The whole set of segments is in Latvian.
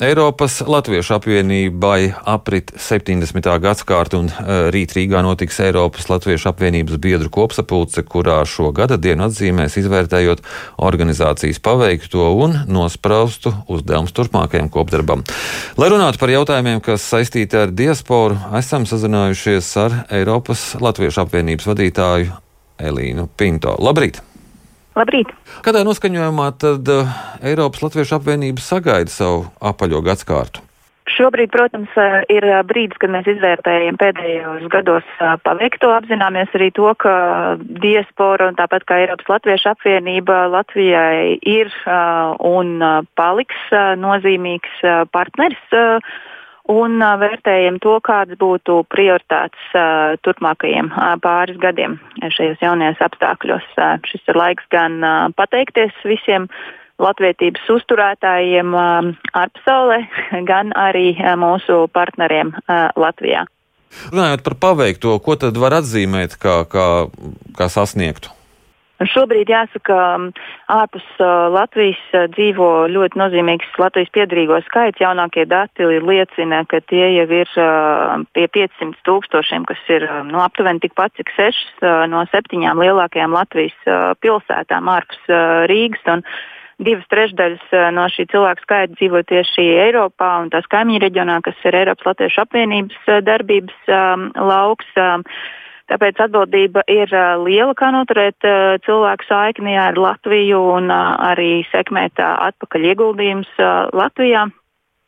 Eiropas Latviešu apvienībai aprit 70. gadsimta un e, rīt Rīgā notiks Eiropas Latviešu apvienības biedru kopsapulce, kurā šo gada dienu atzīmēs izvērtējot organizācijas paveikto un nospraustu uzdevumus turpmākajam kopdarbam. Lai runātu par jautājumiem, kas saistīti ar diasporu, esam sazinājušies ar Eiropas Latviešu apvienības vadītāju Elīnu Pinto. Labrīt! Labrīt! Kādā noskaņojumā tad uh, Eiropas Latviešu apvienība sagaida savu apaļo gadsimtu? Šobrīd, protams, eh, ir eh, brīdis, kad mēs izvērtējam pēdējos gados paveikto, apzināmies arī to, ka diaspora un tāpat kā Eiropas Latviešu apvienība Latvijai ir un paliks nozīmīgs partners un vērtējam to, kādas būtu prioritātes turpmākajiem pāris gadiem šajos jaunajos apstākļos. Šis ir laiks gan pateikties visiem latvietības uzturētājiem ārpasaulē, gan arī mūsu partneriem Latvijā. Runājot par paveikto, ko tad var atzīmēt kā, kā, kā sasniegtu? Šobrīd jāsaka, ārpus Latvijas dzīvo ļoti nozīmīgs Latvijas piedarīgo skaits. Jaunākie dati liecina, ka tie jau ir pie 500 tūkstošiem, kas ir nu, aptuveni tikpat cik sešas no septiņām lielākajām Latvijas pilsētām ārpus Rīgas. Un divas trešdaļas no šī cilvēku skaita dzīvo tieši Eiropā un tās kaimiņu reģionā, kas ir Eiropas Latviešu apvienības darbības um, lauks. Um, Tāpēc atbildība ir liela, kā noturēt cilvēku saikni ar Latviju un arī sekmēt atpakaļ ieguldījumus Latvijā.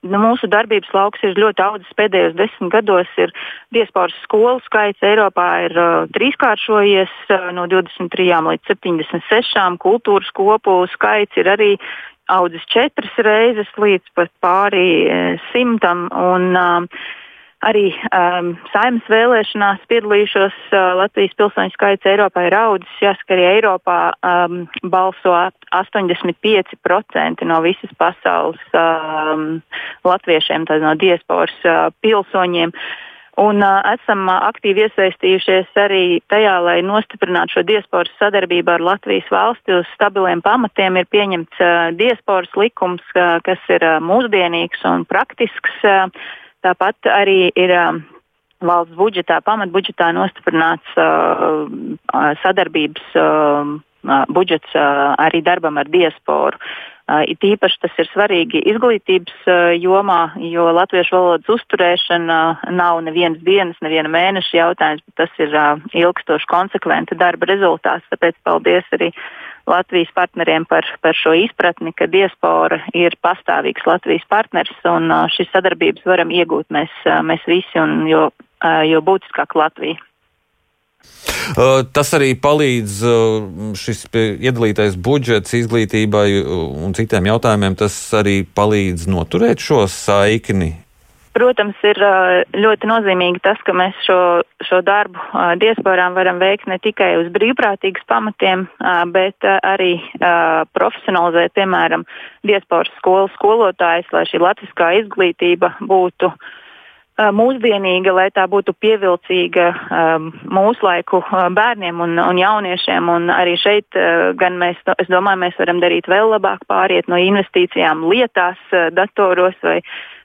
Nu, mūsu darbības lauks ir ļoti audzis pēdējos desmit gados. Ir diasporas skolu skaits Eiropā ir uh, trīskāršojies uh, no 23 līdz 76. Kultūras kopu skaits ir arī audzis četras reizes līdz pat pāri simtam. Un, uh, Arī um, saimnes vēlēšanās piedalījušos uh, Latvijas pilsoņu skaits Eiropā ir audzis. Jāsaka, arī Eiropā um, balso 85% no visas pasaules um, latviešiem, no diasporas uh, pilsoņiem. Un uh, esam uh, aktīvi iesaistījušies arī tajā, lai nostiprinātu šo diasporas sadarbību ar Latvijas valsti uz stabiliem pamatiem. Ir pieņemts uh, diasporas likums, uh, kas ir uh, mūsdienīgs un praktisks. Uh, Tāpat arī ir um, valsts budžetā, pamatbudžetā nostiprināts uh, sadarbības uh, budžets uh, arī darbam ar diasporu. Uh, it īpaši tas ir svarīgi izglītības uh, jomā, jo latviešu valodas uzturēšana nav nevienas dienas, neviena mēneša jautājums, bet tas ir uh, ilgstoši konsekventa darba rezultāts. Tāpēc paldies arī Latvijas partneriem par, par šo izpratni, ka diaspora ir pastāvīgs Latvijas partners un šīs sadarbības varam iegūt mēs, mēs visi, un jo, jo būtiskāk Latvija. Tas arī palīdz šis iedalītais budžets izglītībai un citiem jautājumiem. Tas arī palīdz noturēt šo saikni Protams, ir ļoti nozīmīgi tas, ka mēs šo, šo darbu diasporām varam veikt ne tikai uz brīvprātīgas pamatiem, bet arī profesionalizēt, piemēram, diasporas skolu skolotājus, lai šī latviskā izglītība būtu mūsdienīga, lai tā būtu pievilcīga mūsu laiku bērniem un, un jauniešiem. Un arī šeit gan mēs, es domāju, mēs varam darīt vēl labāk, pāriet no investīcijām lietās, datoros vai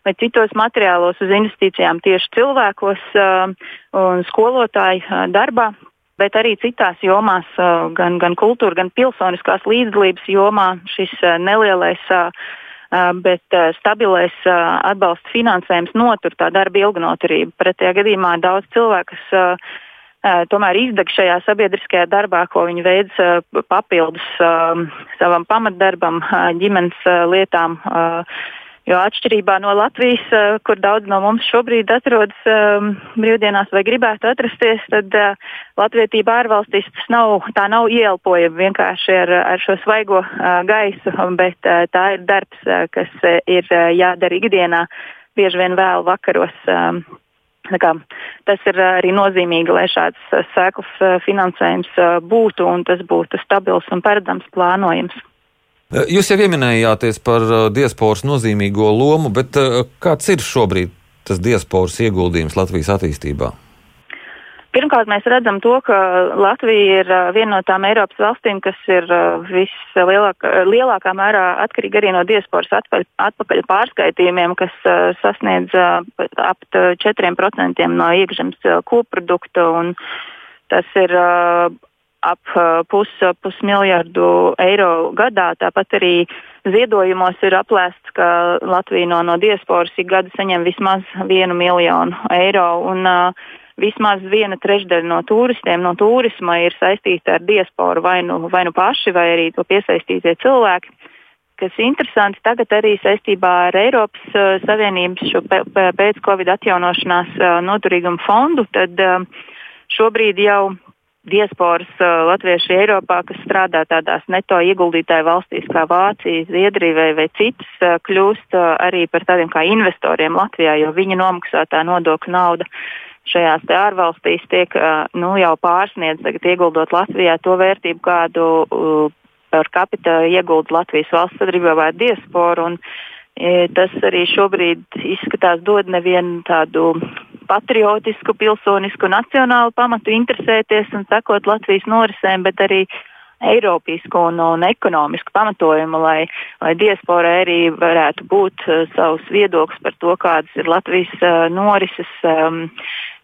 vai citos materiālos uz investīcijām tieši cilvēkos uh, un skolotāju uh, darbā. Bet arī citās jomās, uh, gan, gan kultūra, gan pilsoniskās līdzdalības jomā, šis nelielais, bet stabilais atbalsta finansējums notur tā darba ilgnoturību. Pretējā gadījumā daudz cilvēku, kas tomēr izdeg šajā sabiedriskajā darbā, ko viņi veids papildus savam pamatdarbam, ģimenes lietām Jo atšķirībā no Latvijas, eh, kur daudz no mums šobrīd atrodas um, brīvdienās vai gribētu atrasties, tad uh, latvietība ārvalstīs nav, tā nav ieelpojama vienkārši ar, ar šo svaigo uh, gaisu, bet uh, tā ir darbs, uh, kas uh, ir uh, jādara ikdienā, bieži vien vēl vakaros. Um, Kā, tas ir arī nozīmīgi, lai šāds sēklas finansējums būtu un tas būtu stabils un paredzams plānojums. Eh, jūs jau pieminējāties par eh, diasporas nozīmīgo lomu, bet eh, kāds ir šobrīd tas diasporas ieguldījums Latvijas attīstībā? Pirmkārt, mēs redzam to, ka Latvija ir viena no tām Eiropas valstīm, kas ir vislielākā mērā atkarīga arī no diasporas atpakaļ, atpakaļ pārskaitījumiem, kas sasniedz ap 4% no iekšzemes koprodukta. Tas ir ap pus, pusmiljardu eiro gadā. Tāpat arī ziedojumos ir aplēsts, ka Latvija no, no diasporas ik gadu saņem vismaz vienu miljonu eiro. Un, uh, vismaz viena trešdaļa no turistiem no turisma ir saistīta ar diasporu vai nu, vai nu paši, vai arī to piesaistītie cilvēki. Kas ir interesanti, tagad arī saistībā ar Eiropas uh, Savienības pēc Covid atjaunošanās uh, noturīgumu fondu, tad uh, šobrīd jau diasporas uh, latvieši Eiropā, kas strādā tādās neto ieguldītāju valstīs kā Vācija, Zviedrija vai, vai citas, uh, kļūst uh, arī par tādiem kā investoriem Latvijā, jo viņa nomaksātā nodokļu nauda šajās ārvalstīs tiek nu, jau pārsniedz, tagad ieguldot Latvijā to vērtību, kādu par kapitālu iegulda Latvijas valsts sadarbībā ar diasporu. Un, Tas arī šobrīd izskatās dod nevienu tādu patriotisku, pilsonisku, nacionālu pamatu interesēties un sekot Latvijas norisēm, bet arī Eiropisku un, un ekonomisku pamatojumu, lai, lai diaspora arī varētu būt uh, savs viedoklis par to, kādas ir Latvijas uh, norises. Um,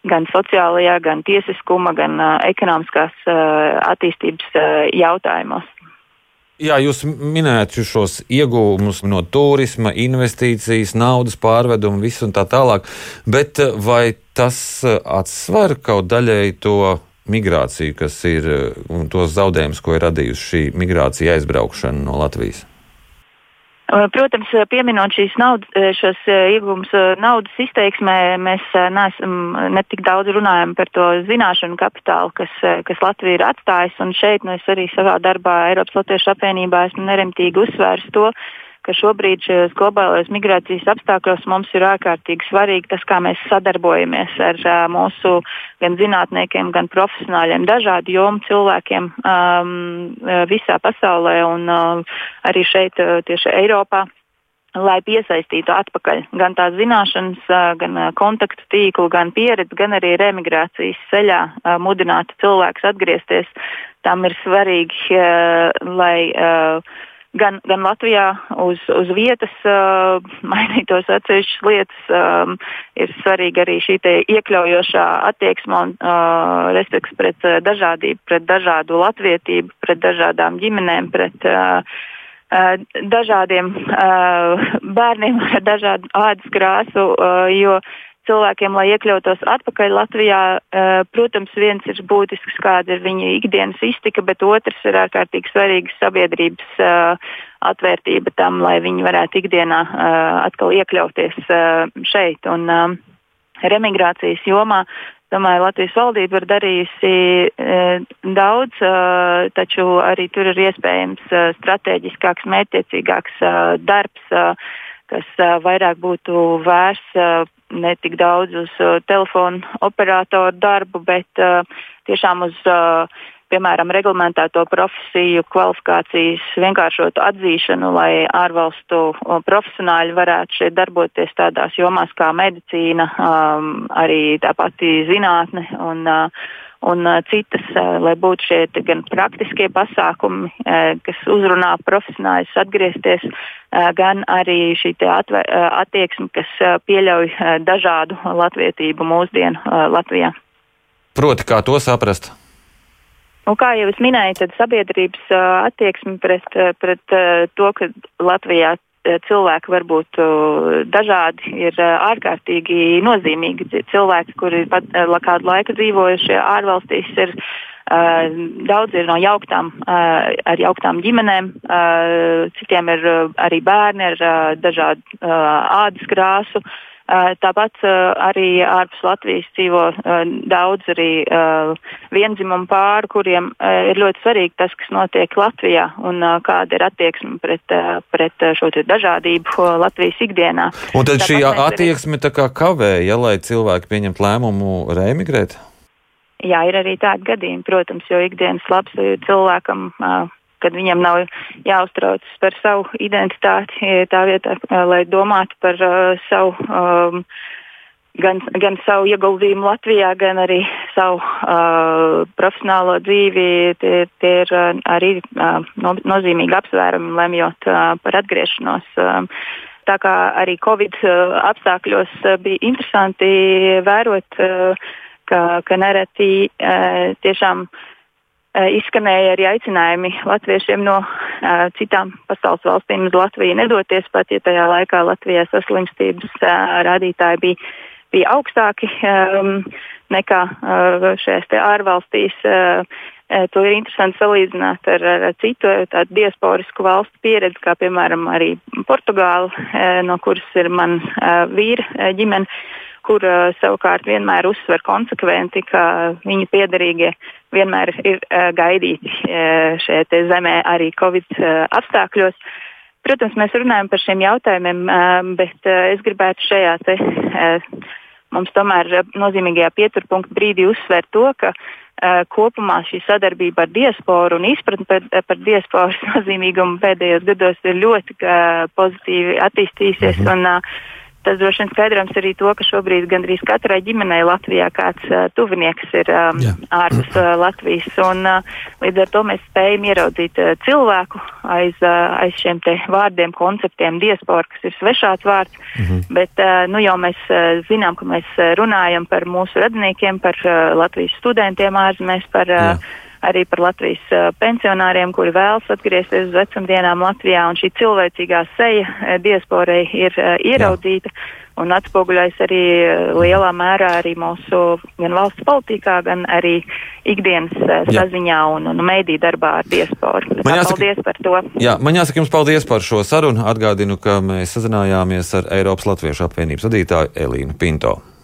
gan sociālajā, gan tiesiskuma, gan uh, ekonomiskās uh, attīstības uh, jautājumos. Jā, jūs minējāt šos iegūmus no turisma, investīcijas, naudas pārvedumu, visu un tā tālāk. Bet vai tas atsver kaut daļēji to migrāciju, kas ir un tos zaudējumus, ko ir radījusi šī migrācija aizbraukšana no Latvijas? Protams, pieminot šīs naudas, šos ieguvumus naudas izteiksmē, mēs neesam ne tik daudz runājam par to zināšanu kapitālu, kas, kas Latvija ir atstājusi. Un šeit nu, es arī savā darbā Eiropas Latviešu apvienībā esmu neremtīgi uzsvērs to, ka šobrīd šajos globālajos migrācijas apstākļos mums ir ārkārtīgi svarīgi tas, kā mēs sadarbojamies ar uh, mūsu gan zinātniekiem, gan profesionāļiem, dažādu jomu cilvēkiem um, visā pasaulē un uh, arī šeit, tieši Eiropā lai piesaistītu atpakaļ gan tās zināšanas, gan kontaktu tīklu, gan pieredzi, gan arī remigrācijas ceļā mudinātu cilvēkus atgriezties. Tam ir svarīgi, lai gan, gan Latvijā uz, uz vietas uh, mainītos atsevišķas lietas. Um, ir svarīga arī šī iekļaujošā attieksme un uh, respekts pret uh, dažādību, pret dažādu latvietību, pret dažādām ģimenēm, pret uh, dažādiem uh, bērniem ar dažādu ādas krāsu, uh, jo cilvēkiem, lai iekļautos atpakaļ Latvijā, eh, protams, viens ir būtisks, kāda ir viņa ikdienas iztika, bet otrs ir ārkārtīgi svarīgs sabiedrības eh, atvērtība tam, lai viņi varētu ikdienā eh, atkal iekļauties šeit. Un, Remigrācijas jomā domāju, Latvijas valdība ir darījusi e, daudz, e, taču arī tur ir iespējams e, strateģiskāks, mērķiecīgāks e, darbs, e, kas vairāk būtu vērsts ne tik daudz uz telefonu operatoru darbu, bet tiešām uz, piemēram, reglamentēto profesiju kvalifikācijas vienkāršotu atzīšanu, lai ārvalstu profesionāļi varētu šeit darboties tādās jomās kā medicīna, um, arī tā pati zinātne. Un, uh, un citas, lai būtu šie gan praktiskie pasākumi, kas uzrunā profesionāļus atgriezties, gan arī šī attieksme, kas pieļauj dažādu latvietību mūsdienu Latvijā. Proti, kā to saprast? Un kā jau es minēju, tad sabiedrības attieksme pret, pret to, ka Latvijā cilvēki var būt dažādi, ir ārkārtīgi nozīmīgi. Cilvēki, kuri pat kādu laiku dzīvojuši ārvalstīs, ir daudz ir no jauktām, ar jauktām ģimenēm, citiem ir arī bērni ar dažādu ādas krāsu. Tāpat arī ārpus Latvijas dzīvo daudz arī vienzimumu pāru, kuriem ir ļoti svarīgi tas, kas notiek Latvijā un kāda ir attieksme pret, pret šo dažādību Latvijas ikdienā. Un tad Tāpat šī attieksme arī... kavē, ja lai cilvēki pieņemtu lēmumu reemigrēt? Jā, ir arī tādi gadījumi, protams, jo ikdienas labsajūta cilvēkam kad viņam nav jāuztraucas par savu identitāti, tā vietā, lai domātu par uh, savu um, gan, gan savu ieguldījumu Latvijā, gan arī savu uh, profesionālo dzīvi. Tie, tie ir uh, arī uh, no, nozīmīgi apsvērumi, lemjot uh, par atgriešanos. Uh, tā kā arī Covid uh, apstākļos uh, bija interesanti vērot, uh, ka, ka nereti uh, tiešām uh, izskanēja arī aicinājumi latviešiem no uh, citām pasaules valstīm uz Latviju nedoties, pat ja tajā laikā Latvijā saslimstības uh, rādītāji bija bija augstāki um, nekā uh, šajās ārvalstīs. Uh, to ir interesanti salīdzināt ar, ar citu tādu diasporisku valstu pieredzi, kā piemēram arī Portugāla, no kuras ir man uh, vīra ģimene, kur uh, savukārt vienmēr uzsver konsekventi, ka viņu piedarīgie vienmēr ir uh, gaidīti uh, šajā zemē arī Covid apstākļos. Protams, mēs runājam par šiem jautājumiem, uh, bet es gribētu šajā te, mums tomēr nozīmīgajā pieturpunkta brīdī uzsver to, ka kopumā šī sadarbība ar diasporu un izpratne par, par diasporas nozīmīgumu pēdējos gados ir ļoti pozitīvi attīstījusies. Mhm. Un, Tas droši vien skaidrojams arī to, ka šobrīd gandrīz katrai ģimenei Latvijā kāds uh, tuvinieks ir um, Jā. ārpus uh, Latvijas. Un, uh, līdz ar to mēs spējam ieraudzīt uh, cilvēku aiz, uh, aiz šiem vārdiem, konceptiem, diaspora, kas ir svešāds vārds. Mm -hmm. Bet uh, nu, jau mēs uh, zinām, ka mēs runājam par mūsu radiniekiem, par uh, Latvijas studentiem ārzemēs, par uh, arī par Latvijas uh, pensionāriem, kuri vēlas atgriezties uz vecumdienām Latvijā, un šī cilvēcīgā seja uh, diasporai ir uh, ieraudzīta. Jā. Un atspoguļojas arī lielā mērā arī mūsu gan valsts politikā, gan arī ikdienas jā. saziņā un, un mēdī darbā ar diasporu. Man jāsaka, paldies par to. Jā, man jāsaka jums paldies par šo sarunu. Atgādinu, ka mēs sazinājāmies ar Eiropas Latviešu apvienības vadītāju Elīnu Pinto.